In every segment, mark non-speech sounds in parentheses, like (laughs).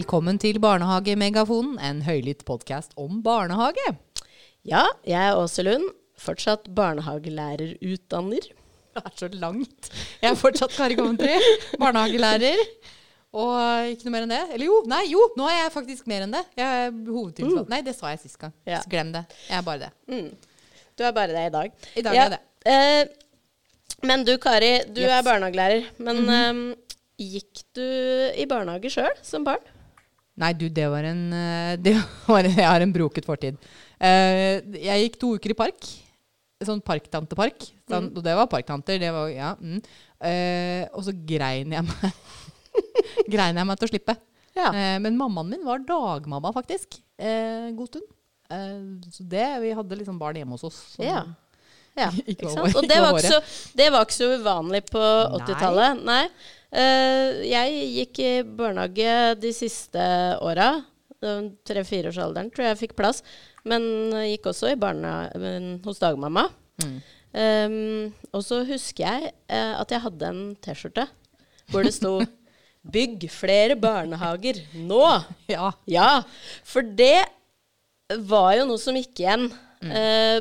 Velkommen til Barnehagemegafonen, en høylytt podkast om barnehage. Ja, jeg er Åse Lund, fortsatt barnehagelærerutdanner. (laughs) Det er så langt. Jeg er fortsatt Kari Coventry, barnehagelærer. Og ikke noe mer enn det. Eller jo, nei, jo, nå er jeg faktisk mer enn det. Jeg er hovedtilsatt. Mm. Nei, det sa jeg sist gang. Ja. Så Glem det. Jeg er bare det. Mm. Du er bare det i dag. I dag Ja, er jeg det. Eh, men du Kari, du yes. er barnehagelærer. Men Mhm. eh, gikk du i barnehage sjøl som barn? Nei, du, det var en eh, det (laughs) var, Jeg har en broket fortid. Eh, jeg gikk to uker i park. Sånn parktantepark. Sånn, Og det var parktanter. Det var, ja, mm. Eh, og så grein jeg meg (laughs) Grein jeg meg til å slippe. Ja. Men mammaen min var dagmamma, faktisk. Eh, god stund. Så det, vi hadde liksom barn hjemme hos oss. som- Ja. ja (laughs) Ikke sant? Og det var ikke, så, det var ikke så uvanlig på 80-tallet. Nei. Eh, jeg gikk i barnehage de siste åra. Tre-fireårsalderen tror jeg jeg fikk plass. Men gikk også i hos dagmamma. Mm. Um, og så husker jeg eh, at jeg hadde en T-skjorte hvor det sto (laughs) 'Bygg flere barnehager nå'. (laughs) Ja. Ja, for det var jo noe som gikk igjen. Mm. Eh,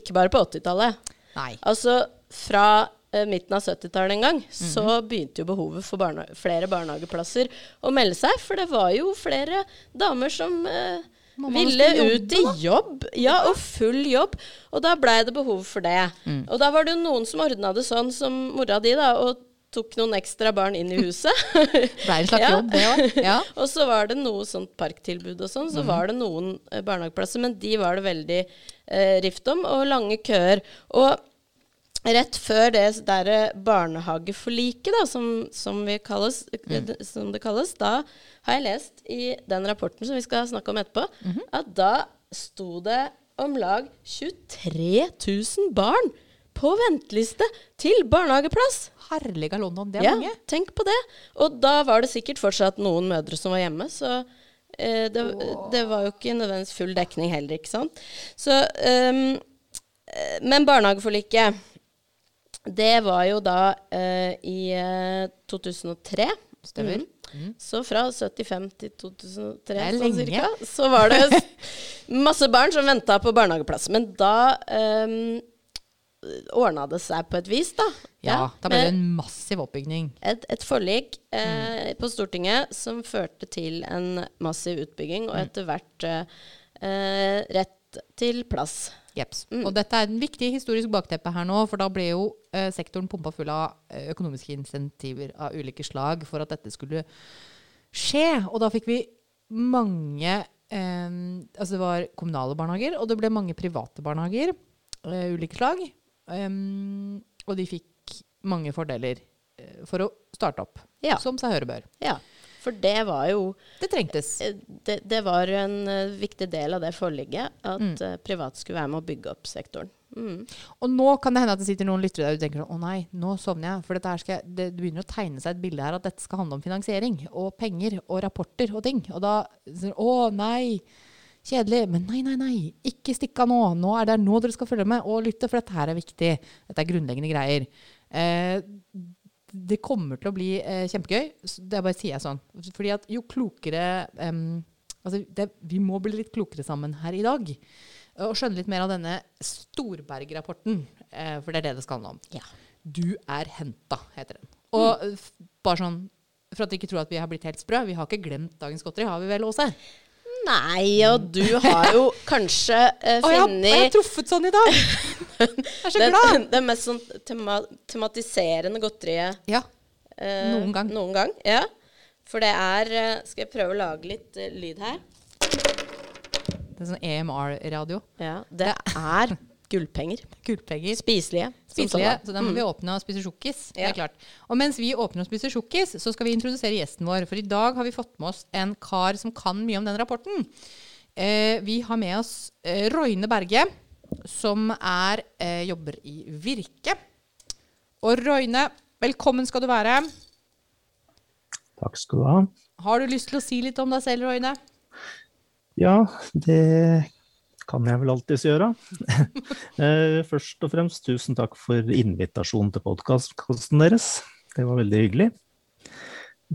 ikke bare på 80-tallet. Nei. Altså fra eh, midten av 70-tallet en gang, Mhm. så begynte jo behovet for barne flere barnehageplasser å melde seg. For det var jo flere damer som eh, ville ut i jobb. Ja, og full jobb. Og da blei det behov for det. Mm. Og da var det jo noen som ordna det sånn som mora di, da, og tok noen ekstra barn inn i (laughs) huset. Blei en slags (laughs) Ja. jobb, det òg. Ja. (laughs) Og så var det noe sånt parktilbud og sånn. Så var det noen eh, barnehageplasser, men de var det veldig eh, rift om, og lange køer. Og rett før det derre barnehageforliket, da, som, som, vi kalles, mm. det- som det kalles, da har jeg lest i den rapporten som vi skal snakke om etterpå, at da sto det om lag 23 000 barn på venteliste til barnehageplass. Herlige London, det er Ja, mange. tenk på det. Og da var det sikkert fortsatt noen mødre som var hjemme, så eh, det, det var jo ikke nødvendigvis full dekning heller, ikke sant. Så, eh, men barnehageforliket, det var jo da eh, i eh, 2003. Stemmer. Mm. Så fra 75 til 2003 er sånn cirka, så var det (laughs) masse barn som venta på barnehageplass. Men da um, ordna det seg på et vis, da. Ja, da ble det en massiv oppbygning. et, et forlik Mm. eh, på Stortinget som førte til en massiv utbygging, og Mm. etter hvert eh, eh, rett til plass. Jeps. Mm. Og dette er en viktig historisk bakteppe her nå, for da ble jo eh, sektoren pumpa full av eh, økonomiske insentiver av ulike slag for at dette skulle skje. Og da fikk vi mange eh, Altså det var kommunale barnehager, og det ble mange private barnehager. Eh, ulike slag. Um, og de fikk mange fordeler eh, for å starte opp, Ja. som seg høre bør. Ja, for det var jo Det trengtes. eh, det, det var en eh, viktig del av det forliket at Mm. eh, private skulle være med å bygge opp sektoren. Mm. Og nå kan det hende at det sitter noen lyttere der og tenker sånn, å nei, nå sovner jeg. For skal det, det begynner å tegne seg et bilde her at dette skal handle om finansiering og penger og rapporter og ting. Og da å nei, kjedelig. Men nei, nei, nei, ikke stikk av nå. Nå er det nå dere skal følge med og lytte, for dette her er viktig. Dette er grunnleggende greier. Eh, det kommer til å bli eh, kjempegøy. Det bare sier jeg sånn. Fordi at jo klokere um, altså det, Vi må bli litt klokere sammen her i dag. Og skjønne litt mer av denne Storberg-rapporten. Eh, for det er det det skal handle om. Ja. Du er henta, heter den. Og mm. bare sånn for at dere ikke tror at vi har blitt helt sprø. Vi har ikke glemt dagens godteri, har vi vel, Åse? Nei, og du har jo kanskje eh, Å, jeg, har- jeg har truffet sånn i dag! (laughs) Jeg er så det, glad! det mest sånn tema, tematiserende godteriet Ja. Uh, Noen gang. Noen gang, ja. For det er uh, Skal jeg prøve å lage litt lyd her? Det er sånn EMR-radio. Ja, det er gullpenger. Gullpenger. Spiselige. Spiselige, så da må vi åpne og spise sjokkis. Det er klart. Og mens vi åpner og spiser sjokkis, så skal vi introdusere gjesten vår. For i dag har vi fått med oss en kar som kan mye om den rapporten. Eh, vi har med oss eh, Roine Berge, som er, eh, jobber i Virke. Og Roine, velkommen skal du være. Takk skal du ha. Har du lyst til å si litt om deg selv, Roine? Ja, det kan jeg vel alltids gjøre. (laughs) Eh, Først og fremst tusen takk for invitasjonen til podkasten deres. Det var veldig hyggelig.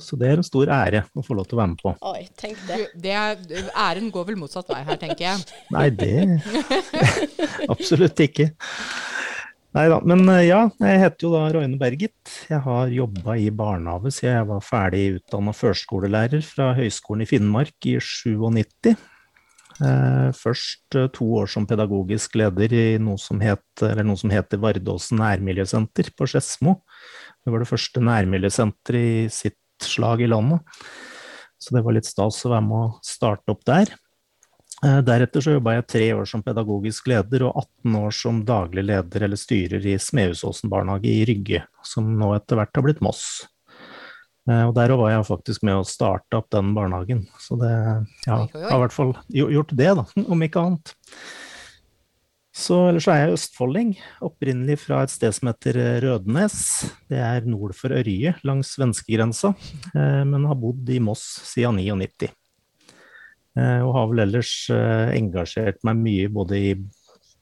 Så det er en stor ære å få lov til å være med på. Oi, tenk det. Det er, æren går vel motsatt vei her, tenker jeg. (laughs) Nei, det (laughs) Absolutt ikke. Nei da. Men eh, ja, jeg heter jo da Roine Bergit. Jeg har jobba i barnehage siden jeg var ferdig utdanna førskolelærer fra Høgskolen i Finnmark i 97. Eh, først eh, to år som pedagogisk leder i noe som, het, noe som heter Vardåsen nærmiljøsenter på Skedsmo. Det var det første nærmiljøsenteret i sitt slag i landet. Så det var litt stas å være med å starte opp der. Eh, deretter så jobba jeg tre år som pedagogisk leder og 18 år som daglig leder eller styrer i Smehusåsen barnehage i Rygge, som nå etter hvert har blitt Moss. Eh, og der var jeg faktisk med å starte opp den barnehagen. Så det ja, har i hvert fall gjort det, da, (laughs) om ikke annet. Så ellers er jeg østfolding, opprinnelig fra et sted som heter Rødnes. Det er nord for Ørje, langs svenskegrensa, eh, men har bodd i Moss siden 99. Eh, og har vel ellers eh, engasjert meg mye både i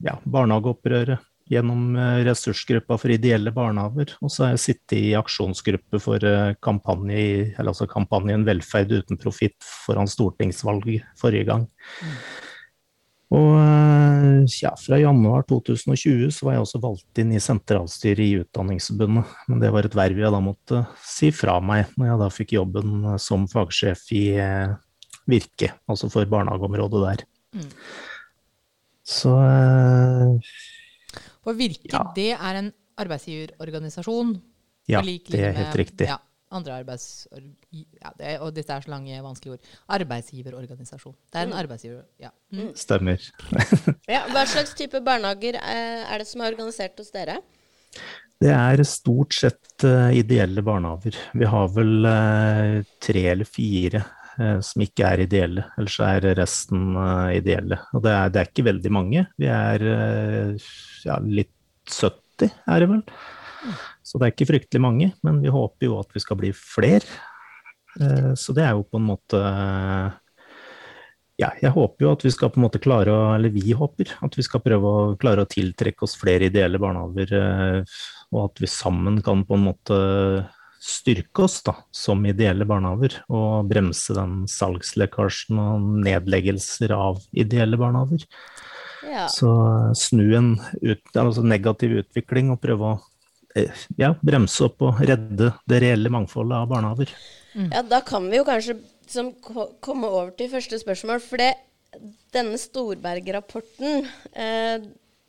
ja, barnehageopprøret, gjennom eh, ressursgruppa for ideelle barnehager, og så har jeg sittet i aksjonsgruppe for kampanje, altså kampanjen Velferd uten profitt foran stortingsvalget forrige gang. Mm. Og ja, fra januar 2020 så var jeg også valgt inn i sentralstyret i Utdanningsforbundet. Men det var et verv jeg da måtte si fra meg når jeg da fikk jobben som fagsjef i Virke, altså for barnehageområdet der. Mm. Så For Virke, ja. det er en arbeidsgiverorganisasjon? Ja, det er helt riktig. Ja, andre arbeids... Ja, det, og dette er så lange, vanskelige ord. Arbeidsgiverorganisasjon. Det er en mm. arbeidsgiver... Ja. Mm. Stemmer. (laughs) ja, hva slags type barnehager eh, er det som er organisert hos dere? Det er stort sett uh, ideelle barnehager. Vi har vel uh, tre eller fire Eh, som ikke er ideelle. Ellers er resten eh, ideelle. Og det er, det er ikke veldig mange. Vi er eh, ja, litt 70, er det vel. Så det er ikke fryktelig mange, men vi håper jo at vi skal bli flere. Så det er jo på en måte ja, jeg håper jo at vi skal på en måte klare å, eller vi håper, at vi skal prøve å klare å tiltrekke oss flere ideelle barnehager, og at vi sammen kan på en måte styrke oss da, som ideelle barnehager, og bremse den salgslekkasjen og nedleggelser av ideelle barnehager. Ja. Så snu en ut, altså negativ utvikling og prøve å eh, ja, bremse opp og redde det reelle mangfoldet av barnehager. Mm. Ja, da kan vi jo kanskje liksom, komme over til første spørsmål. For det, denne Storberg-rapporten, eh,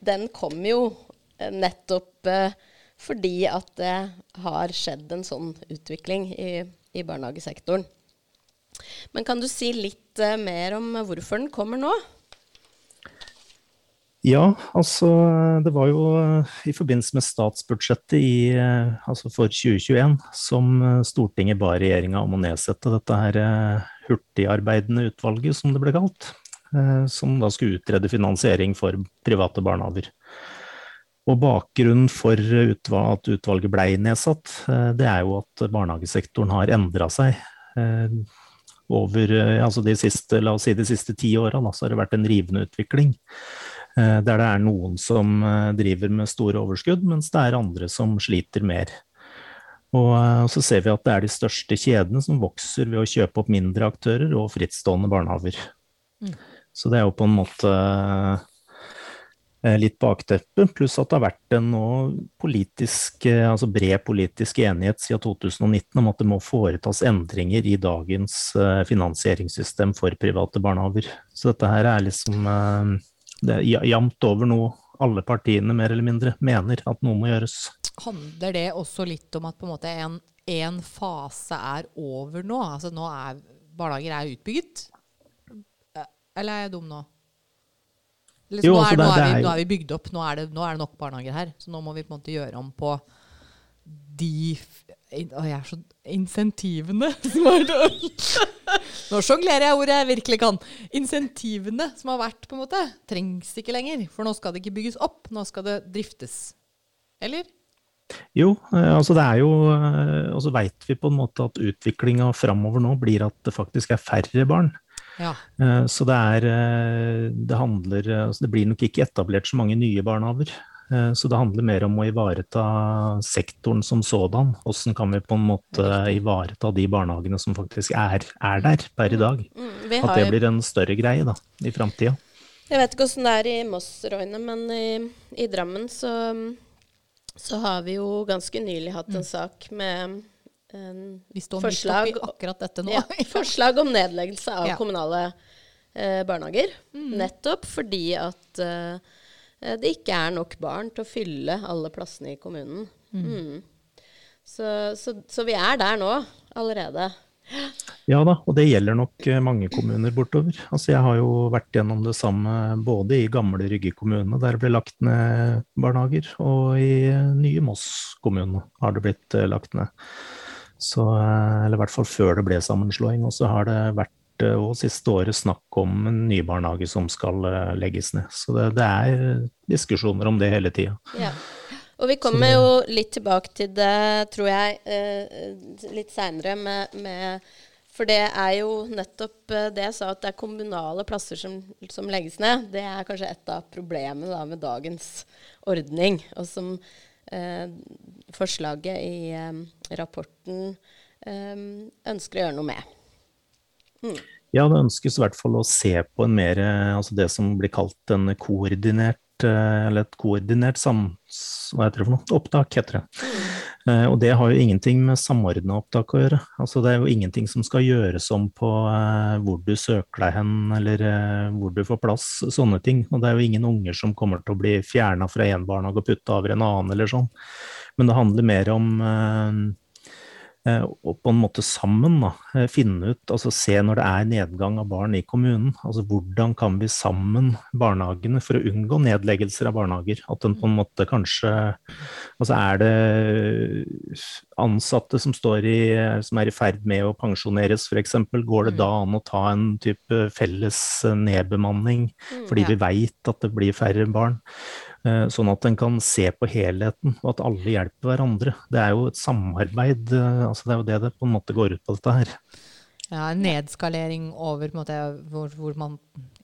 den kom jo eh, nettopp eh, fordi at det har skjedd en sånn utvikling i, i barnehagesektoren. Men kan du si litt uh, mer om hvorfor den kommer nå? Ja, altså det var jo uh, i forbindelse med statsbudsjettet i, uh, altså for 2021 som Stortinget ba regjeringa om å nedsette dette her hurtigarbeidende utvalget, som det ble kalt. Som da skulle utrede finansiering for private barnehager. Og bakgrunnen for at utvalget ble nedsatt, eh, det er jo at barnehagesektoren har endra seg. Eh, over eh, altså de siste, la oss si de siste ti åra så har det vært en rivende utvikling. Der det er noen som driver med store overskudd, mens det er andre som sliter mer. Og så ser vi at det er de største kjedene som vokser ved å kjøpe opp mindre aktører og frittstående barnehager. Mm. Så det er jo på en måte litt bakteppe, pluss at det har vært en politisk, eh, altså bred politisk enighet siden 2019 om at det må foretas endringer i dagens eh, finansieringssystem for private barnehager. Så dette her er liksom det er jevnt over noe alle partiene mer eller mindre mener at noe må gjøres. Handler det også litt om at på en måte en, en fase er over nå? Altså nå er barnehager er utbygget? Eller er jeg dum nå? Liksom, jo, nå, er, nå, er vi, nå, er, vi, bygd opp, nå er, det, nå er, det, nok barnehager her. Så nå må vi på en måte gjøre om på de Å, jeg er så Insentivene (laughs) som har Nå sjonglerer jeg ordet jeg virkelig kan. Insentivene som har vært, på en måte, trengs ikke lenger. For nå skal det ikke bygges opp, nå skal det driftes. Eller? Jo, eh, altså det er jo eh, Og så veit vi på en måte at utviklinga framover nå blir at det faktisk er færre barn. Ja. Eh, så det er eh, Det handler altså Det blir nok ikke etablert så mange nye barnehager. Eh, Så det handler mer om å ivareta sektoren som sådan. Hvordan kan vi på en måte ivareta de barnehagene som faktisk er, er der per i dag. Har... At det blir en større greie da, i framtida. Jeg vet ikke åssen det er i Moss, Roine, men i, i Drammen så, så har vi jo ganske nylig hatt en sak med Forslag- midt oppi akkurat dette nå. ja, (laughs) forslag om nedleggelse av Ja. kommunale eh, barnehager. Nettopp fordi at eh, det ikke er nok barn til å fylle alle plassene i kommunen. Mm. Så, så, så vi er der nå allerede. Ja da, og det gjelder nok eh, mange kommuner bortover. Altså jeg har jo vært gjennom det samme både i gamle Rygge kommune, der det ble lagt ned barnehager, og i eh, nye Moss kommune har det blitt eh, lagt ned. Så, eh, eller i hvert fall før det ble sammenslåing. Og så har det vært eh, og siste året snakk om en ny barnehage som skal eh, legges ned. Så det, det er diskusjoner om det hele tida. Ja. Og vi kommer jo litt tilbake til det, tror jeg, litt seinere med, med For det er jo nettopp det jeg sa, at det er kommunale plasser som, som legges ned. Det er kanskje et av problemene da, med dagens ordning, og som eh, forslaget i um, rapporten um, ønsker å gjøre noe med. Ja, det ønskes i hvert fall å se på en mer, eh, altså det som blir kalt en koordinert, eh, eller et koordinert sams, hva heter det for noe? Opptak, heter det. Eh, Og det har jo ingenting med samordna opptak å gjøre. Altså det er jo ingenting som skal gjøres om på eh, hvor du søker deg hen, eller eh, hvor du får plass, sånne ting. Og det er jo ingen unger som kommer til å bli fjerna fra én barnehage og putta over en annen, eller sånn. Men det handler mer om eh, eh, og på en måte sammen da, eh, finne ut, altså se når det er nedgang av barn i kommunen, altså hvordan kan vi sammen barnehagene for å unngå nedleggelser av barnehager, at den på en måte kanskje, altså er det ansatte som står i, som er i ferd med å pensjoneres for eksempel, går det da an å ta en type felles eh, nedbemanning, fordi vi vet at det blir færre barn? Eh, Sånn at en kan se på helheten, og at alle hjelper hverandre. Det er jo et samarbeid, eh, altså det er jo det det på en måte går ut på dette her. Ja, en nedskalering over måte, hvor, hvor man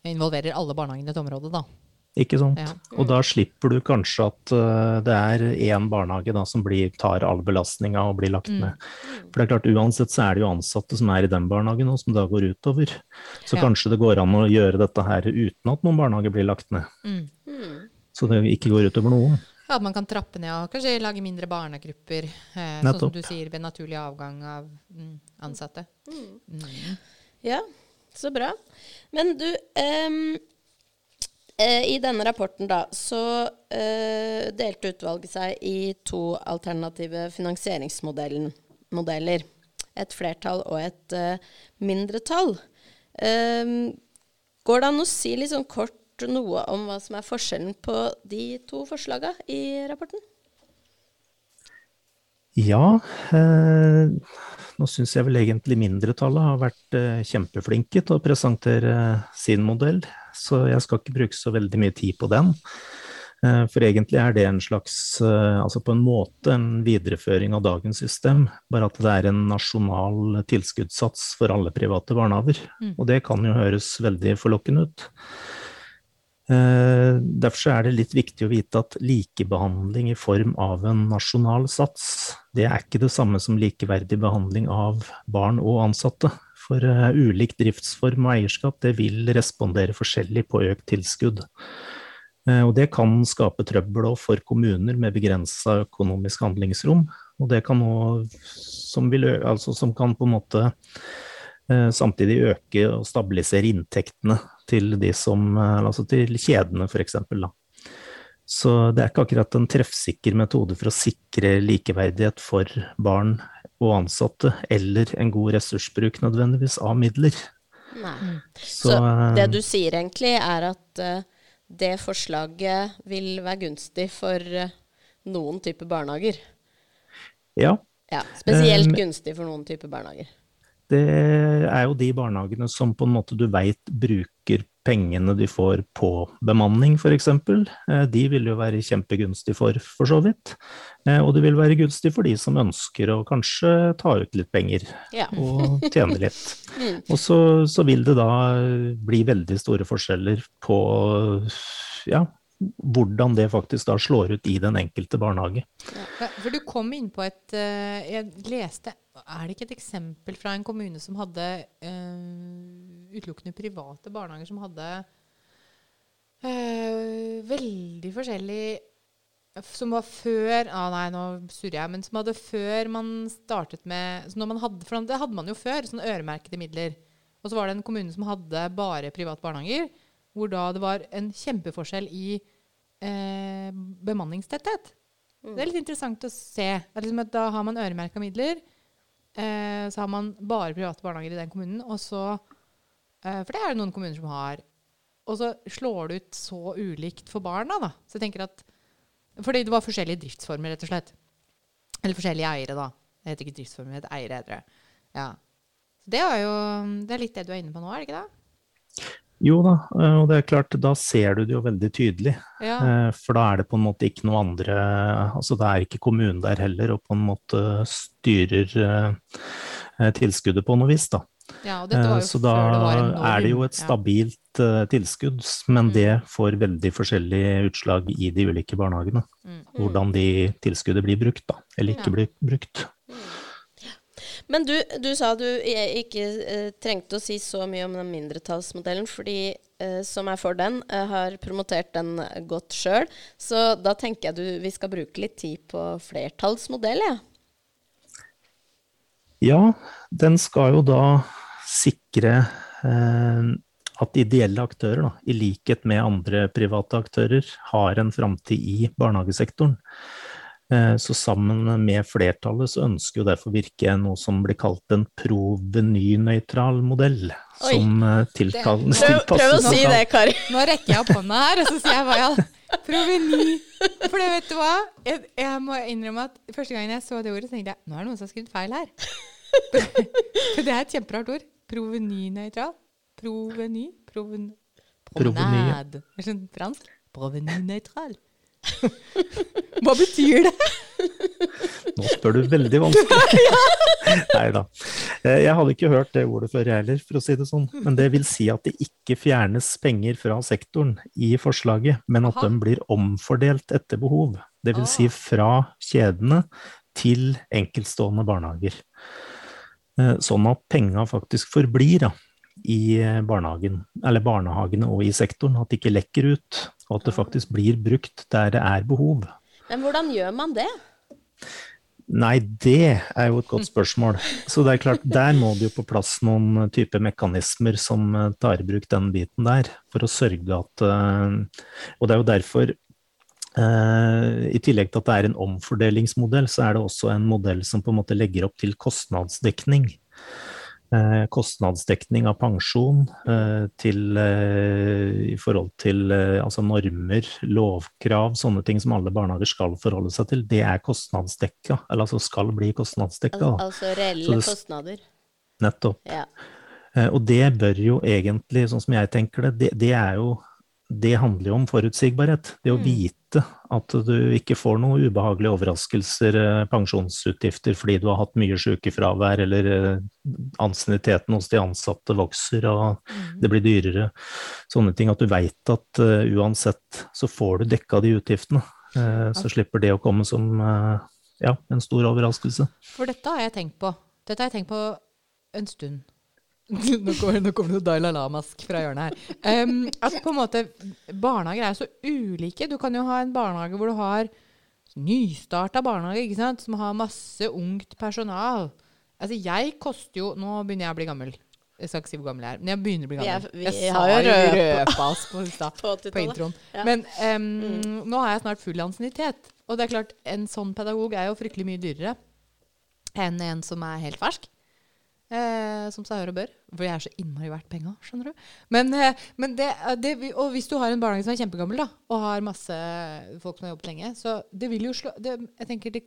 involverer alle barnehagene i et område, da. Ikke sant? Ja. Og da slipper du kanskje at eh, det er én barnehage da, som blir, tar all belastninga og blir lagt Mm. ned. For det er klart, uansett så er det jo ansatte som er i den barnehagen og som da går utover. Så Ja. kanskje det går an å gjøre dette her uten at noen barnehager blir lagt ned. Mm. Så det ikke går utover noen. Ja, At man kan trappe ned og kanskje lage mindre barnegrupper, eh, sånn som du sier, ved naturlig avgang av mm, ansatte. Mm. Ja, så bra. Men du, um, eh, i denne rapporten da, så eh, delte utvalget seg i to alternative finansieringsmodeller. Et flertall og et eh, mindretall. Um, går det an å si litt sånn kort noe om hva som er forskjellen på de to forslagene i rapporten? Ja, eh, nå syns jeg vel egentlig mindretallet har vært eh, kjempeflinke til å presentere eh, sin modell, så jeg skal ikke bruke så veldig mye tid på den. Eh, for egentlig er det en slags, eh, altså på en måte en videreføring av dagens system, bare at det er en nasjonal tilskuddssats for alle private barnehager. Mm. Og det kan jo høres veldig forlokkende ut. Eh, Derfor er det litt viktig å vite at likebehandling i form av en nasjonal sats, det er ikke det samme som likeverdig behandling av barn og ansatte. For eh, ulik driftsform og eierskap det vil respondere forskjellig på økt tilskudd. Eh, Og det kan skape trøbbel for kommuner med begrensa økonomisk handlingsrom. Og det kan òg, som, altså, som kan på en måte samtidig øke og stabilisere inntektene til de som, eh, altså til kjedene f.eks. Så det er ikke akkurat en treffsikker metode for å sikre likeverdighet for barn og ansatte, eller en god ressursbruk nødvendigvis av midler. Nei. Så, Så det eh, du sier egentlig, er at eh, det forslaget vil være gunstig for noen typer barnehager. ja, Ja, spesielt Um, gunstig for noen typer barnehager. Det er jo de barnehagene som på en måte du veit bruker pengene de får på bemanning, f.eks. De vil jo være kjempegunstig for, for så vidt. Eh, Og det vil være gunstig for de som ønsker å kanskje ta ut litt penger Ja. og tjene (laughs) litt. Mm. Og så, så vil det da bli veldig store forskjeller på ja, hvordan det faktisk da slår ut i den enkelte barnehage. Ja, for du kom inn på et uh, Jeg leste Er det ikke et eksempel fra en kommune som hadde øh, utelukkende private barnehager som hadde øh, veldig forskjellig som var før ah, Nei, nå surrer jeg. Men som hadde før man startet med man hadde, For det hadde man jo før, sånne øremerkede midler. Og så var det en kommune som hadde bare private barnehager, hvor da det var en kjempeforskjell i eh, bemanningstetthet. Mm. Det er litt interessant å se. Liksom da har man øremerka midler. Eh, så har man bare private barnehager i den kommunen. Og så, eh, for det er det noen kommuner som har. Og så slår det ut så ulikt for barna. da. Så jeg tenker at fordi det var forskjellige driftsformer, rett og slett. Eller forskjellige eiere, da. Det heter ikke driftsformer, det heter eiere, heter det. Ja. Så det, jo, det er litt det du er inne på nå, er det ikke det? Jo da, eh, og det er klart, da ser du det jo veldig tydelig. Ja. Eh, for da er det på en måte ikke noe andre Altså det er ikke kommunen der heller, og på en måte styrer eh, tilskuddet på noe vis, da. Ja, så da er det jo et stabilt ja. tilskudd, men mm. det får veldig forskjellige utslag i de ulike barnehagene. Mm. Hvordan de tilskuddet blir brukt, da, eller ikke blir brukt. Men du, du, sa du ikke uh, trengte å si så mye om den mindretallsmodellen, fordi uh, som er for den, uh, har promotert den godt sjøl. Så da tenker jeg du vi skal bruke litt tid på flertallsmodell, jeg. Ja. ja, den skal jo da sikre at ideelle aktører, da, i likhet med andre private aktører, har en framtid i barnehagesektoren. Eh, så sammen med flertallet så ønsker jo derfor Virke noe som blir kalt en provenynøytral modell. Oi, som tilpasses tilkalles Prøv, prøv å si det, Kari. Nå rekker jeg opp hånda her, og så sier jeg hva ja. Proveny. For det vet du hva? Jeg, jeg, må innrømme at første gangen jeg så det ordet, så tenkte jeg nå er det noen som har skrevet feil her. For det er et kjemperart ord. Provenynøytral. Proveny? Proven, promenade. Er det sånn fransk? Provenynøytral. (laughs) Hva betyr det? Nå spør du veldig vanskelig. (laughs) Nei da. Eh, jeg hadde ikke hørt det ordet før, jeg heller, for å si det sånn. Men det vil si at det ikke fjernes penger fra sektoren i forslaget, men at Aha. de blir omfordelt etter behov. Det vil si fra kjedene til enkeltstående barnehager. Eh, sånn at penga faktisk forblir da, i eh, barnehagen, eller barnehagene og i sektoren. At det ikke lekker ut, og at det faktisk blir brukt der det er behov. Men hvordan gjør man det? Nei, det er jo et godt spørsmål. Så det er klart, der må det jo på plass noen type mekanismer som eh, tar i bruk den biten der, for å sørge at eh, Og det er jo derfor i tillegg til at det er en omfordelingsmodell, så er det også en modell som på en måte legger opp til kostnadsdekning. Eh, kostnadsdekning av pensjon eh, til, eh, i forhold til altså normer, lovkrav, sånne ting som alle barnehager skal forholde seg til, det er kostnadsdekka. Eller altså skal bli kostnadsdekka. Al altså reelle det, kostnader. Nettopp. Ja. Og det bør jo egentlig, sånn som jeg tenker det, det, det er jo det handler jo om forutsigbarhet. Det å mm. vite at du ikke får noen ubehagelige overraskelser, eh, pensjonsutgifter fordi du har hatt mye sykefravær, eller eh, ansienniteten hos de ansatte vokser og mm. det blir dyrere. Sånne ting. At du veit at uh, uansett så får du dekka de utgiftene. Uh, så slipper det å komme som uh, ja, en stor overraskelse. For dette har jeg tenkt på. Dette har jeg tenkt på en stund. (laughs) nå kommer, nå kommer det Dalai Lamask fra hjørnet her. Um, at på en måte Barnehager er så ulike. Du kan jo ha en barnehage hvor du har nystarta barnehage ikke sant? som har masse ungt personal. Altså, jeg koster jo Nå begynner jeg å bli gammel. Jeg skal ikke si hvor gammel jeg er, men jeg begynner å bli gammel. Vi, vi jeg sa jo røpa oss på, (laughs) på, på introen. Ja. Men um, mm. nå har jeg snart full ansiennitet. Og det er klart, en sånn pedagog er jo fryktelig mye dyrere enn en som er helt fersk. Eh, som seg hør og bør. For jeg er så innmari verdt penga, skjønner du. Men, eh, men det, det, og hvis du har en barnehage som er kjempegammel, da, og har masse folk som har jobbet lenge, så det vil jo slå det, Jeg tenker det,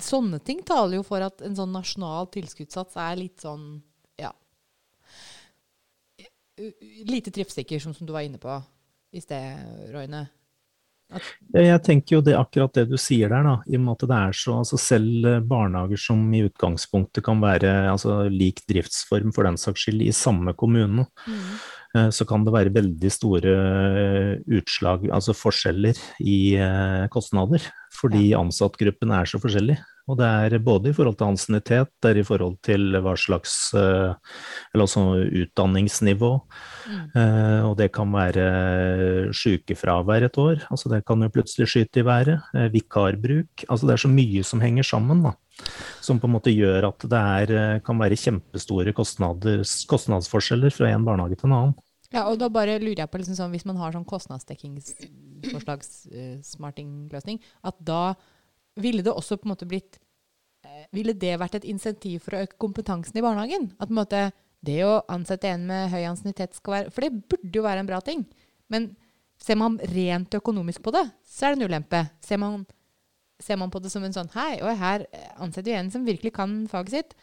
Sånne ting taler jo for at en sånn nasjonal tilskuddssats er litt sånn Ja. Lite treffsikker, som, som du var inne på i sted, Roine. Jeg tenker jo det akkurat det du sier der, da. I og med at det er så altså Selv eh, barnehager som i utgangspunktet kan være altså, lik driftsform for den saks skyld i samme kommune, mm. eh, så kan det være veldig store utslag, altså forskjeller i kostnader. Fordi ansattgruppen er så forskjellig. Og det er både i forhold til ansiennitet, det er i forhold til hva slags eller altså utdanningsnivå. Mm. Og det kan være sykefravær et år. altså Det kan jo plutselig skyte i været. Vikarbruk. altså Det er så mye som henger sammen. da. Som på en måte gjør at det er, eh, kan være kjempestore kostnadsforskjeller fra en barnehage til en annen. Ja, og da bare lurer jeg på, liksom sånn, Hvis man har sånn kostnadsdekkingsforslagssmarting-løsning, at da ville det også på en måte blitt eh, Ville det vært et insentiv for å øke kompetansen i barnehagen? At på en måte det å ansette en med høy ansiennitet skal være For det burde jo være en bra ting. Men ser man rent økonomisk på det, så er det en ulempe. Ser man ser man på det som en sånn Hei, og her ansetter vi en som virkelig kan faget sitt.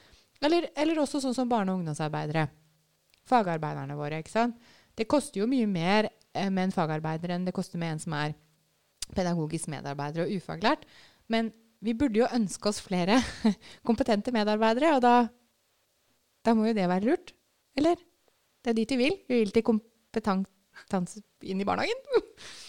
Eller, eller, også sånn som barne- og ungdomsarbeidere. Fagarbeiderne våre. ikke sant? Det koster jo mye mer eh, med en fagarbeider enn det koster med en som er pedagogisk medarbeider og ufaglært. Men vi burde jo ønske oss flere (laughs) kompetente medarbeidere, og da, da må jo det være lurt. Eller? Det er dit vi vil. Vi vil til kompetanse inn i barnehagen. (laughs)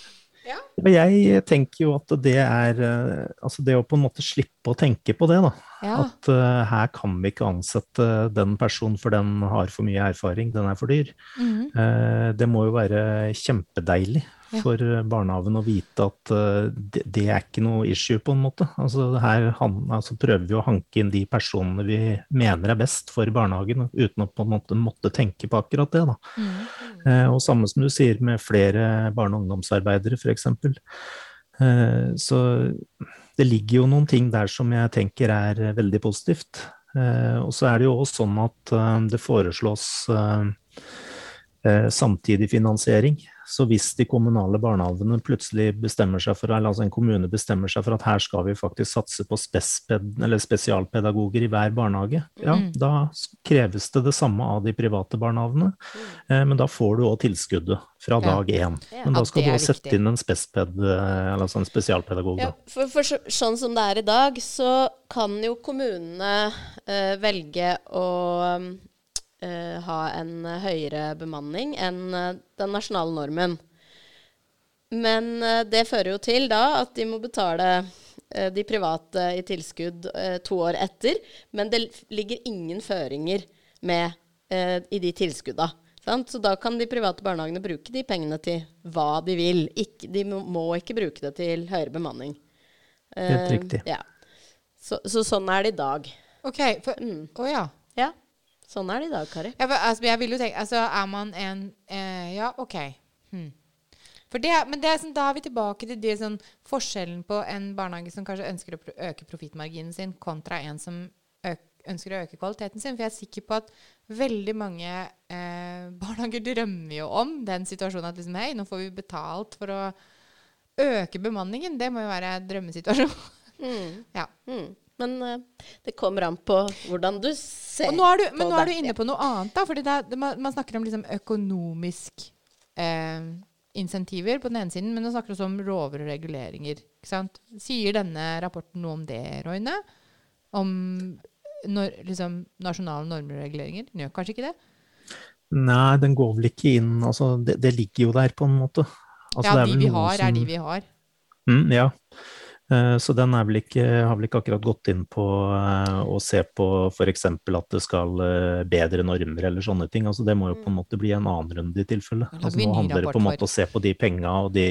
Ja. Jeg tenker jo at det er eh, Altså det å på en måte slippe å tenke på det, da. Ja. At uh, her kan vi ikke ansette den personen for den har for mye erfaring, den er for dyr. Mm. Uh, det må jo være kjempedeilig. For barnehagen å vite at uh, det, det, er ikke noe issue, på en måte. Altså her han, altså prøver vi å hanke inn de personene vi mener er best for barnehagen, uten å på en måte måtte tenke på akkurat det. da. Mm. Uh, og samme som du sier med flere barne- og ungdomsarbeidere, f.eks. Uh, så det ligger jo noen ting der som jeg tenker er veldig positivt. og så er det jo også sånn at det foreslås samtidig finansiering. Så hvis de kommunale barnehagene plutselig bestemmer seg for, eller altså en kommune bestemmer seg for at her skal vi faktisk satse på spesialpedagoger i hver barnehage, ja, mm. da kreves det det samme av de private barnehagene. Eh, men da får du òg tilskuddet fra dag én. Men da skal du òg sette inn en, spesped, eh, altså en spesialpedagog. Ja, for, for, sånn som det er i dag, så kan jo kommunene eh, velge å uh, ha en høyere bemanning enn uh, den nasjonale normen. Men uh, det fører jo til da at de må betale de private i tilskudd to år etter. Men det ligger ingen føringer med i de tilskudda. Sant? Så da kan de private barnehagene bruke de pengene til hva de vil. Ikke, de må, må, ikke bruke det til høyere bemanning. Helt riktig. Ja. Så, så, sånn er det i dag. OK. For, mm. Å ja. ja. Sånn er det i dag, Kari. Ja, for, altså, jeg vil jo tenke Altså, er man en eh, Ja, OK. Hmm. Det, men det er sånn, da er vi tilbake til det, sånn, forskjellen på en barnehage som kanskje ønsker å øke profittmarginen sin, kontra en som ønsker å øke kvaliteten sin. For jeg er sikker på at veldig mange eh, (laughs) barnehager drømmer jo om den situasjonen at liksom, hei, nå får vi betalt for å øke bemanningen. Det må jo være drømmesituasjon. Mm. (laughs) ja. Mm. Men uh, det kommer an på hvordan du ser på det. Men nå er du inne på noe annet, da. For man, man, snakker om liksom økonomisk eh, insentiver på den ene siden, men nå snakker vi også om lover og reguleringer. Sier denne rapporten noe om det, Roine? Om når, liksom, nasjonale normer og reguleringer? Den gjør kanskje ikke det? Nei, den går vel ikke inn Altså, det, det ligger jo der, på en måte. Altså, ja, de vi har, som, er de vi har. Mm, ja. Eh, så den vel ikke, har vel ikke akkurat gått inn på eh, å se på f.eks. at det skal eh, bedre normer eller sånne ting. Altså det må jo på en mm. måte bli en annen runde i tilfelle. Altså nå handler det på en måte om å se på de penga og de,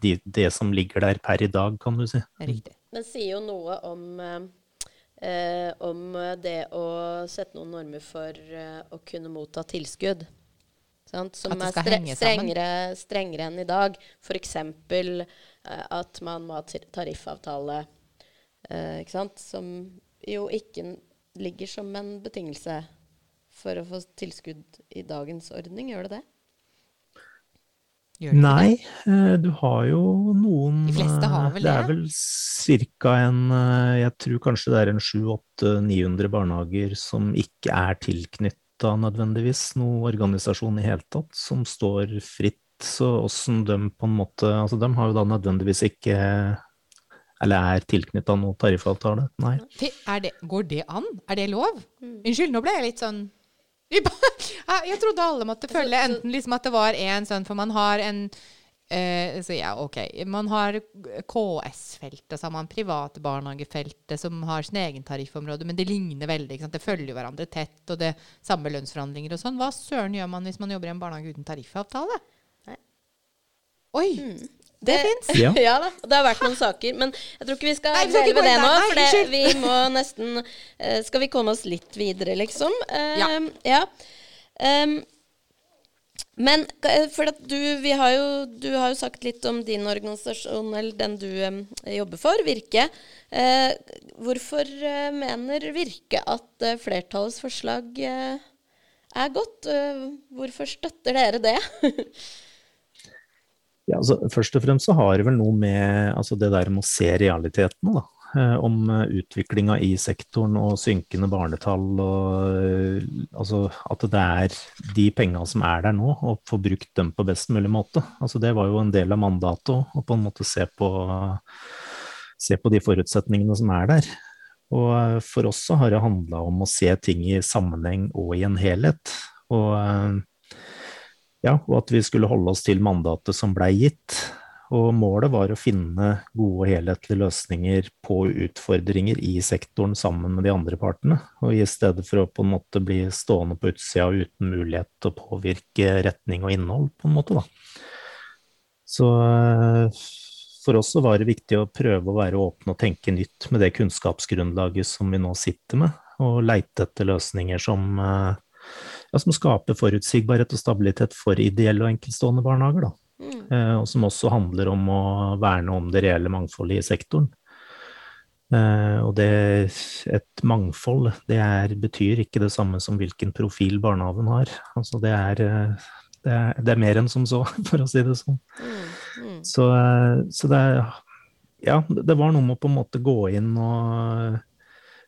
de, det som ligger der per i dag, kan du si. Riktig. Men sier jo noe om, eh, om det å sette noen normer for eh, å kunne motta tilskudd. Sant? Som er strengere, strengere enn i dag. F.eks. Eh, at man må ha tariffavtale, eh, ikke sant? som jo ikke ligger som en betingelse for å få tilskudd i dagens ordning. Gjør det det? Gjør det Nei, det? Eh, du har jo noen De fleste har vel det? Det er vel ca. en Jeg tror kanskje det er en 700-800-900 barnehager som ikke er tilknytta nødvendigvis noen organisasjon i hele tatt, som står fritt så åssen de på en måte Altså, de har jo da nødvendigvis ikke Eller er tilknytta noe tariffavtale. Nei. Det, går det an? Er det lov? Mm. Unnskyld, nå ble jeg litt sånn (laughs) Jeg trodde alle måtte følge enten liksom at det var én sønn, for man har en eh, så ja, ok. Man har KS-feltet, så har man private barnehagefeltet som har sin egen tariffområde, men det ligner veldig. Ikke sant? Det følger jo hverandre tett, og det samme lønnsforhandlinger og sånn. Hva søren gjør man hvis man jobber i en barnehage uten tariffavtale? Oi! Det fins! Ja. (laughs) ja da, og det har vært noen saker. Men jeg tror ikke vi skal dvele ved det nå. For det, vi må nesten uh, Skal vi komme oss litt videre, liksom? Uh, Ja. ja. Um, men eh, for at du, vi har jo, du har jo sagt litt om din organisasjon, eller den du um, jobber for, Virke. Uh, hvorfor mener Virke at flertallets forslag er godt? Hvorfor støtter dere det? (laughs) Ja, altså, først og fremst så har det vel noe med altså, det der med å se realitetene, da. eh, Om utviklinga i sektoren og synkende barnetall og eh, altså at det er de penga som er der nå, og få brukt dem på best mulig måte. Altså det var jo en del av mandatet òg, å på en måte se på, se på de forutsetningene som er der. Og eh, for oss så har det handla om å se ting i sammenheng og i en helhet. Og eh, ja, og at vi skulle holde oss til mandatet som blei gitt. Og målet var å finne gode og helhetlige løsninger på utfordringer i sektoren sammen med de andre partene, og i stedet for å på en måte bli stående på utsida uten mulighet til å påvirke retning og innhold, på en måte, da. Så eh, for oss var det viktig å prøve å være åpne og tenke nytt med det kunnskapsgrunnlaget som vi nå sitter med, og leite etter løsninger som eh, ja, som skaper forutsigbarhet og stabilitet for ideelle og enkeltstående barnehager. Da. Mm. Eh, og som også handler om å verne om det reelle mangfoldet i sektoren. Eh, og det, et mangfold, det er, betyr ikke det samme som hvilken profil barnehagen har. Altså det er, eh, det er, det er mer enn som så, (laughs) for å si det sånn. Mm. Mm. Så, eh, så det er Ja, det var noe med å på en måte gå inn og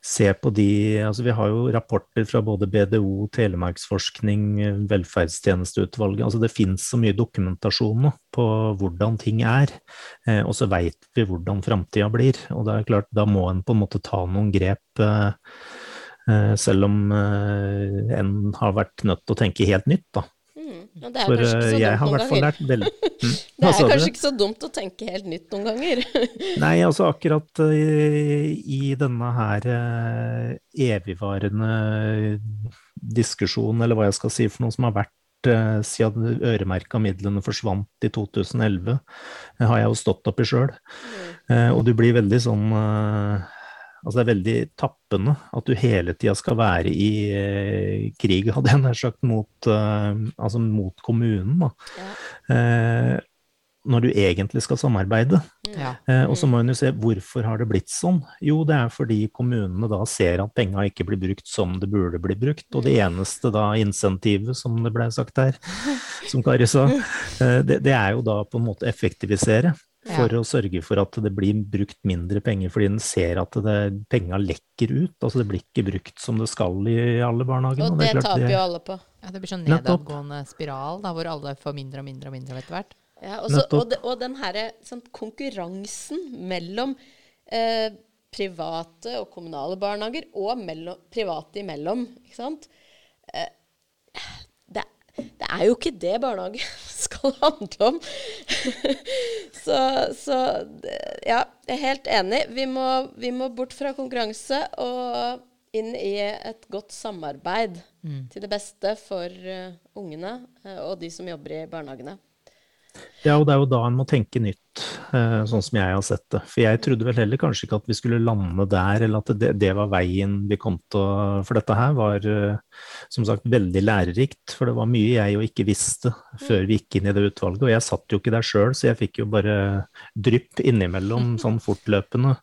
se på de Altså vi har jo rapporter fra både BDO, Telemarksforskning, Velferdstjenesteutvalget. Altså det fins så mye dokumentasjon nå på hvordan ting er. Eh, og så veit vi hvordan framtida blir. Og det er klart, da må en på en måte ta noen grep. Eh, eh, selv om en har vært nødt til å tenke helt nytt, da. Mm. For eh, jeg har i hvert fall lært (laughs) veldig mm. Det er kanskje ikke så dumt å tenke helt nytt noen ganger. (laughs) Nei, altså akkurat eh, i denne her eh, evigvarende diskusjonen, eller hva jeg skal si for noe som har vært siden de øremerka midlene forsvant i 2011, eh, har jeg jo stått oppi sjøl. Mm. og du blir veldig sånn Altså det er veldig tappende at du hele tida skal være i eh, krig, hadde jeg nær sagt, mot, eh, altså mot kommunen. Da. Ja. Eh, når du egentlig skal samarbeide. Ja. Eh, og så må en jo se hvorfor har det blitt sånn. Jo, det er fordi kommunene da ser at penga ikke blir brukt som det burde bli brukt. Og det eneste da insentivet, som det ble sagt her, (laughs) som Kari sa, eh, det, det er jo da på en måte effektivisere. For å sørge for at det blir brukt mindre penger, fordi en ser at det, penga lekker ut. Altså det blir ikke brukt som det skal i alle barnehagene. Og det det er taper det- jo alle på. Ja, det blir sånn nedadgående spiral, da, hvor alle får mindre og mindre og mindre etter hvert. Ja, og, så, og, de, og den her sånn, konkurransen mellom eh, private og kommunale barnehager, og mellom, private imellom, ikke sant? Eh, det, det er jo ikke det barnehage skal (laughs) handle om. så, så ja, jeg er helt enig. Vi må, vi må bort fra konkurranse og inn i et godt samarbeid til det beste for uh, ungene uh, og de som jobber i barnehagene. Ja, og det er jo da en må tenke nytt, eh, sånn som jeg har sett det. For jeg trodde vel heller kanskje ikke at vi skulle lande der, eller at det, det var veien vi kom til å For dette her var eh, som sagt veldig lærerikt, for det var mye jeg jo ikke visste før vi gikk inn i det utvalget. Og jeg satt jo ikke der sjøl, så jeg fikk jo bare drypp innimellom (laughs) sånn fortløpende,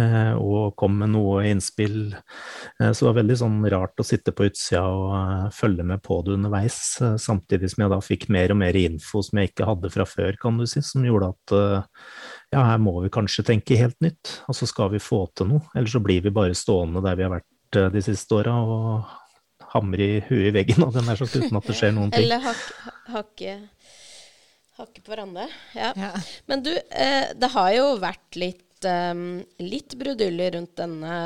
eh, og kom med noe innspill. Så det var veldig sånn rart å sitte på utsida og følge med på det underveis, samtidig som jeg da fikk mer og mer info som jeg ikke hadde fra før, kan du si, som gjorde at ja, her må vi kanskje tenke helt nytt, og så skal vi få til noe. Eller så blir vi bare stående der vi har vært eh, de siste åra og hamre i huet i veggen, og den der sagt, uten at det skjer noen (laughs) ting. Eller hakke, hakke, hakke på hverandre. Ja. Ja. Men du, eh, det har jo vært litt um, litt brudulje rundt denne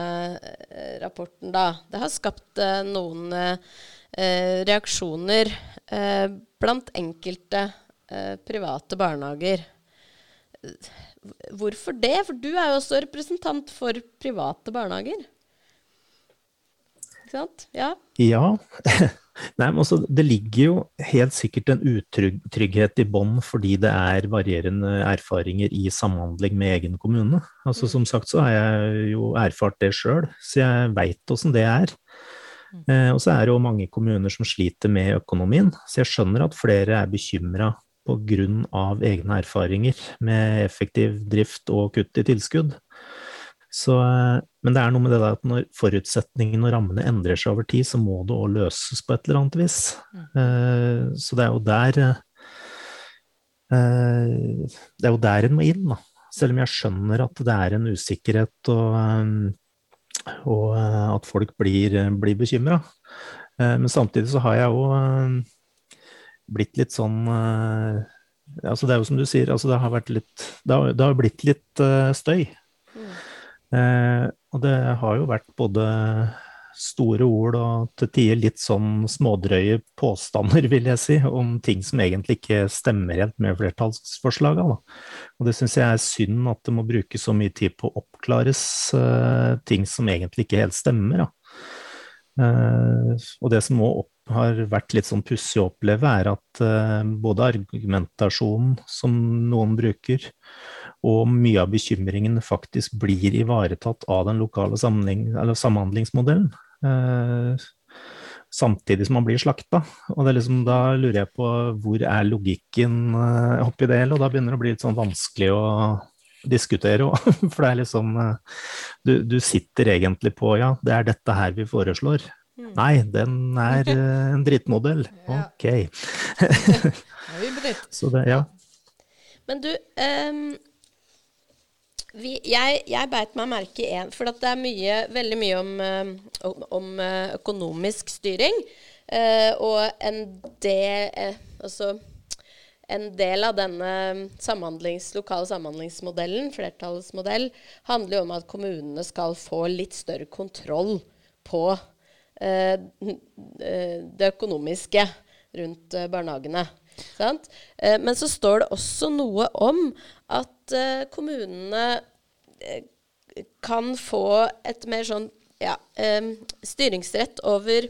rapporten, da. Det har skapt noen reaksjoner blant enkelte private barnehager. Hvorfor det? For du er jo også representant for private barnehager. Ikke sant? Ja. ja. (laughs) Nei, men også, det ligger jo helt sikkert en utrygghet i bånn fordi det er varierende erfaringer i samhandling med egen kommune. Altså, som sagt så har jeg jo erfart det sjøl, så jeg veit åssen det er. Eh, og så er det jo mange kommuner som sliter med økonomien, så jeg skjønner at flere er bekymra pga. egne erfaringer med effektiv drift og kutt i tilskudd. Så, eh, men det er noe med det der at når forutsetningene og rammene endrer seg over tid, så må det òg løses på et eller annet vis. Mm. Så det er jo der eh, Det er jo der en må inn, da. Selv om jeg skjønner at det er en usikkerhet og, og at folk blir, blir bekymra. Men samtidig så har jeg jo blitt litt sånn Altså det er jo som du sier, altså det har vært litt Det har, det har blitt litt støy. Mm. Eh, og det har jo vært både store ord og til tider litt sånn smådrøye påstander, (laughs) vil jeg si, om ting som egentlig ikke stemmer helt med flertallsforslagene. Og det syns jeg er synd at det må brukes så mye tid på å oppklares uh, ting som egentlig ikke helt stemmer. Uh, og det som òg har vært litt sånn pussig å oppleve, er at uh, både argumentasjonen som noen bruker, og mye av bekymringen faktisk blir ivaretatt av den lokale samhandlingsmodellen. Eh, samtidig som man blir slakta. Og liksom, da lurer jeg på hvor er logikken eh, oppi det hele, og da begynner det å bli litt sånn vanskelig å diskutere òg. (laughs) For det er liksom eh, du, du, sitter egentlig på ja, det er dette her vi foreslår. Mm. Nei, den er uh, en drittmodell. (laughs) Ok. (laughs) Så det, ja. Men du, um, vi, jeg, jeg beit meg merke i én, for det er mye, veldig mye om, eh, om, om eh, økonomisk styring. Uh, og en del uh, Altså en del av denne samhandlings, lokale samhandlingsmodellen, flertallsmodell, handler jo om at kommunene skal få litt større kontroll på uh, det økonomiske rundt barnehagene. Sant? men så står det også noe om at kommunene kan få et mer sånn ja, styringsrett over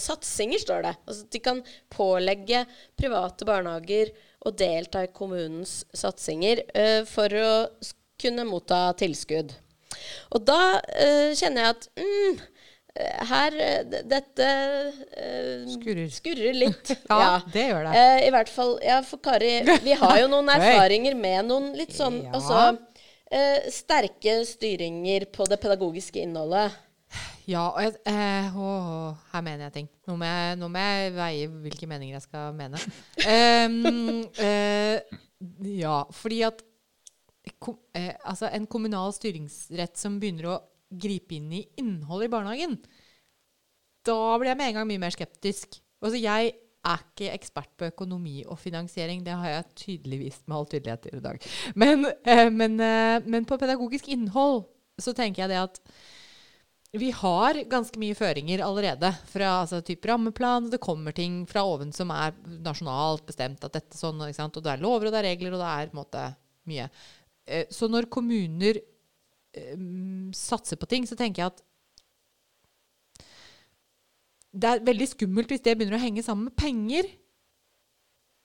satsinger, står det. Altså at de kan pålegge private barnehager å delta i kommunens satsinger for å kunne motta tilskudd. Og da kjenner jeg at mm, her Dette uh, skurrer. skurrer. litt. (laughs) ja, ja, det gjør det. Uh, I hvert fall Ja, for Kari, vi har jo noen (laughs) erfaringer med noen litt sånn ja. også, uh, sterke styringer på det pedagogiske innholdet. Ja, og jeg, å, her mener jeg ting. Nå må jeg, nå må jeg veie hvilke meninger jeg skal mene. (laughs) um, ja, fordi at kom, altså en kommunal styringsrett som begynner å gripe inn i innholdet i barnehagen, da blir jeg med en gang mye mer skeptisk. Altså, jeg er ikke ekspert på økonomi og finansiering. Det har jeg tydelig vist med all tydelighet i dag. Men, eh, men, eh, men, på pedagogisk innhold så tenker jeg det at vi har ganske mye føringer allerede fra altså, type rammeplan. Det kommer ting fra oven som er nasjonalt bestemt. at dette sånn, Og det er lover og det er regler, og det er på en måte mye. Eh, så når kommuner um, satser på ting, så tenker jeg at det er veldig skummelt hvis det begynner å henge sammen med penger.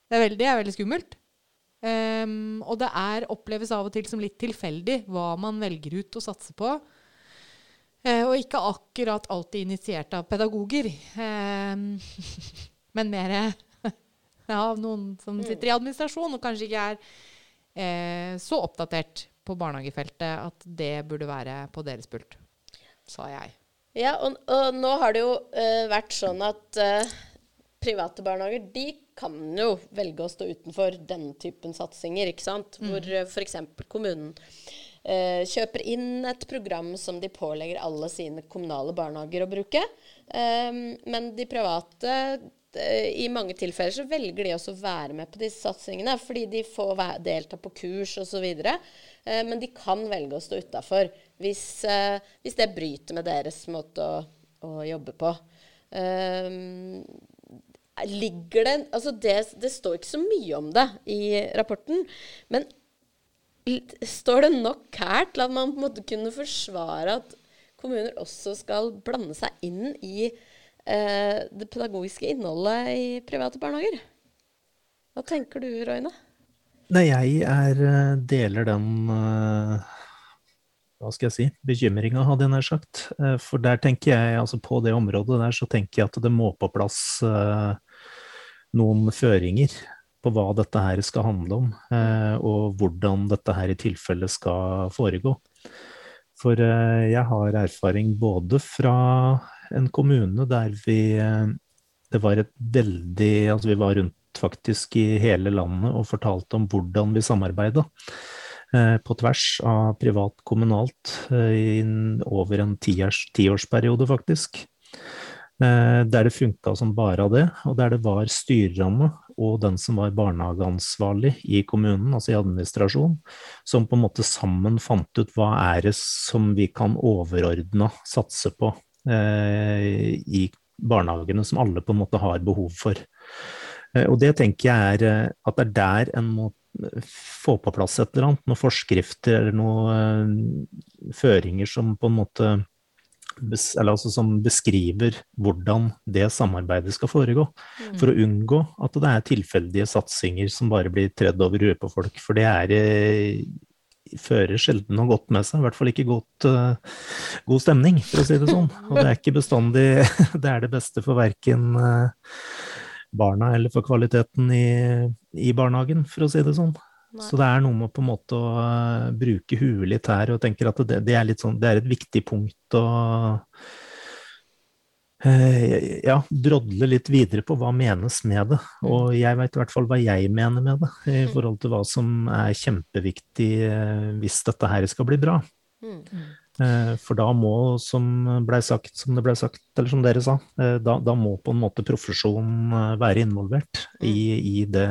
Det er veldig, det er veldig skummelt. Um, og det er, oppleves av og til som litt tilfeldig hva man velger ut å satse på. Uh, og ikke akkurat alltid initiert av pedagoger. Um, (laughs) men mer (laughs) av noen som sitter i administrasjon og kanskje ikke er uh, så oppdatert på barnehagefeltet at det burde være på deres pult, sa jeg. Ja, og, og nå har det jo uh, vært sånn at uh, private barnehager de kan jo velge å stå utenfor denne typen satsinger, ikke sant? Mm. Hvor uh, eh, f.eks. kommunen uh, kjøper inn et program som de pålegger alle sine kommunale barnehager å bruke. Um, men de private i mange tilfeller så velger de også å være med på disse satsingene, fordi de får delta på kurs osv. Uh, men de kan velge å stå utafor hvis, eh, hvis, det bryter med deres måte å, å jobbe på. Ligger det Altså, det, det, står ikke så mye om det i rapporten, men står det nok her til at man på en måte kunne forsvare at kommuner også skal blande seg inn i eh, det pedagogiske innholdet i private barnehager? Hva tenker du, Røyne? Nei, jeg er, eh, deler den uh, hva skal jeg si, bekymringa, hadde jeg nær sagt. For der tenker jeg, altså på det området der, så tenker jeg at det må på plass noen føringer på hva dette her skal handle om, og hvordan dette her i tilfelle skal foregå. For jeg har erfaring både fra en kommune der vi Det var et veldig Altså vi var rundt faktisk i hele landet og fortalte om hvordan vi samarbeida. Eh, på tvers av privat, kommunalt, eh, over en tiårs, tiårsperiode, faktisk. Eh, der det funka som bare av det, og der det var styreramme og den som var barnehageansvarlig i kommunen, altså i administrasjon, som på en måte sammen fant ut hva er det som vi kan overordna satse på eh, i barnehagene, som alle på en måte har behov for. Eh, og det tenker jeg er eh, at det er der en må eh, få på plass et eller annet, noen forskrifter eller noen føringer som på en måte eller altså som beskriver hvordan det samarbeidet skal foregå. Mm. For å unngå at det er tilfeldige satsinger som bare blir tredd over huet på folk. For det er fører sjelden noe godt med seg. I hvert fall ikke godt, uh, god stemning, for å si det sånn. Og det er ikke bestandig (laughs) det er det beste for verken uh, barna eller for kvaliteten i, i barnehagen, for å si det sånn. Nei. Så det er noe med på en måte å uh, bruke huet litt her, og tenker at det, det, er sånn, det, er et viktig punkt å ja, drodle litt videre på hva menes med det. Mm. Og jeg veit i hvert fall hva jeg mener med det, i mm. forhold til hva som er kjempeviktig uh, hvis dette her skal bli bra. Mm. Eh, for da må, som, ble sagt, som det ble sagt, eller som dere sa, eh, da, da må på en måte profesjonen eh, være involvert i, i det,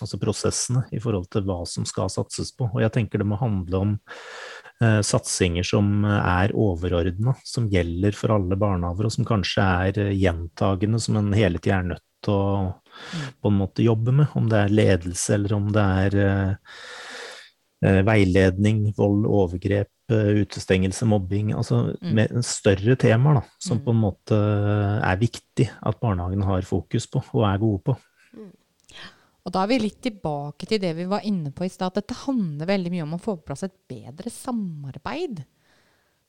altså prosessene i forhold til hva som skal satses på. Og jeg tenker det må handle om eh, satsinger som er overordna, som gjelder for alle barnehager, og som kanskje er gjentagende, som en hele tida er nødt til å på en måte jobbe med. Om det er ledelse, eller om det er eh, Eh, veiledning, vold, overgrep, eh, utestengelse, mobbing. Altså mm. med større temaer da, som mm. på en måte er viktig at barnehagene har fokus på og er gode på. Og da er vi litt tilbake til det vi var inne på i stad. Dette handler veldig mye om å få på plass et bedre samarbeid.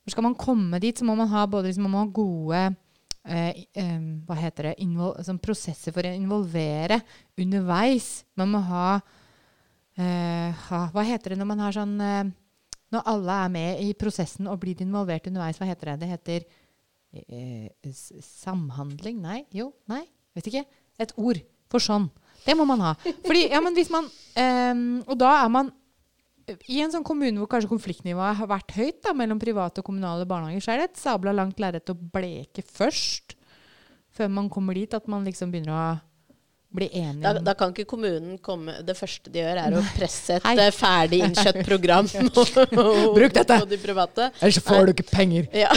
For skal man komme dit, så må man ha både liksom, man ha gode eh, eh, hva heter det, sånn prosesser for å involvere underveis. Man må ha uh, Hva heter det når man har sånn uh, Når alle er med i prosessen og blir involvert underveis, hva heter det? Det heter uh, samhandling? Nei? Jo? Nei? Vet ikke. Et ord for sånn. Det må man ha. Fordi, ja, men hvis man um, Og da er man i en sånn kommune hvor kanskje konfliktnivået har vært høyt da, mellom private og kommunale barnehager, så er det et sabla langt lerret å bleke først. Før man kommer dit at man liksom begynner å bli enige da, da, kan ikke kommunen komme Det første de gjør, er å presse et Hei. Eh, ferdig innkjøtt program (laughs) (laughs) Bruk dette! på de private. Ellers får du ikke penger. Ja.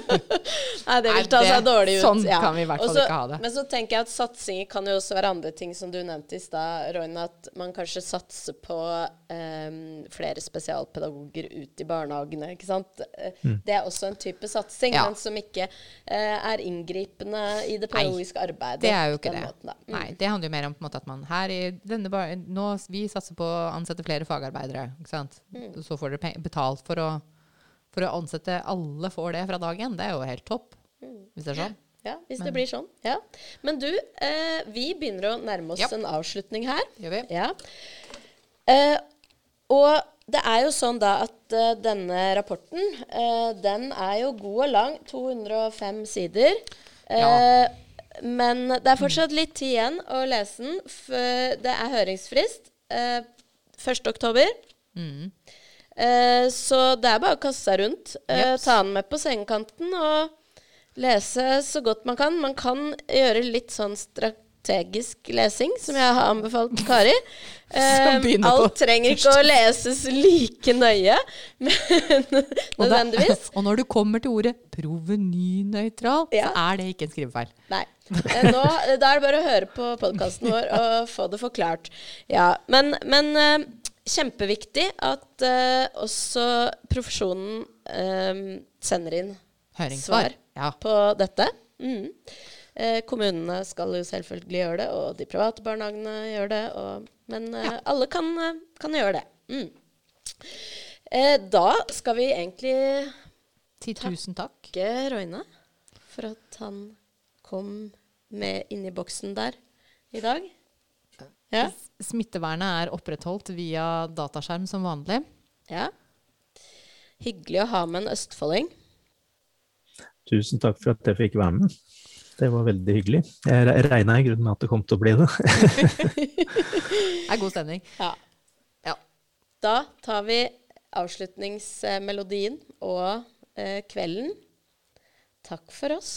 (laughs) Nei, det vil ta seg dårlig ut. Sånn ja. kan vi i hvert fall også, ikke ha det. Men så tenker jeg at satsinger kan jo også være andre ting, som du nevnte i stad, Roine. At man kanskje satser på um, flere spesialpedagoger ut i barnehagene. ikke sant? Mm. Det er også en type satsing, ja. men som ikke uh, er inngripende i det pedagogiske arbeidet. Det er jo ikke det. Måten, mm. Nei, det handler jo mer om måte, at man her i denne bar nå, Vi satser på å ansette flere fagarbeidere. ikke sant? Mm. Så får dere betalt for å, for å ansette alle får det fra dag én. Det er jo helt topp. Mm. Hvis det er sånn. Ja, hvis Men. det blir sånn. Ja. Men du, eh, vi begynner å nærme oss ja. en avslutning her. Gjør vi. Ja. Eh, og det er jo sånn da at uh, denne rapporten, uh, den er jo god og lang. 205 sider. Uh, ja. Men det er fortsatt litt tid igjen å lese den. Det er høringsfrist eh, 1.10. Mm. Eh, så det er bare å kaste seg rundt. Eh, ta den med på sengekanten og lese så godt man kan. Man kan gjøre litt sånn strategisk lesing, som jeg har anbefalt Kari. (laughs) Eh, på alt trenger ikke å leses like nøye, (laughs) men Og nødvendigvis. (laughs) Og når du kommer til ordet provenynøytral, Ja. så er det ikke en skrivefeil. Nei. Eh, Nå, da er det bare å høre på podkasten vår og få det forklart. Ja, men, men eh, kjempeviktig at uh, også profesjonen um, sender inn Høringssvar. svar Ja. på dette. Mm. Eh, kommunene skal jo selvfølgelig gjøre det, og de private barnehagene gjør det. Og, men eh, alle kan, eh, kan gjøre det. Mm. Eh, da skal vi egentlig Si tusen takk. takke Roine for at han kom med inn i boksen der i dag. Ja. Smittevernet er opprettholdt via dataskjerm som vanlig. ja. Hyggelig å ha med en østfolding. Tusen takk for at jeg fikk være med. Det var veldig hyggelig. Jeg regna i grunnen med at det kom til å bli det. (laughs) det er god stemning. Ja. ja. Da tar vi avslutningsmelodien og eh, kvelden. Takk for oss.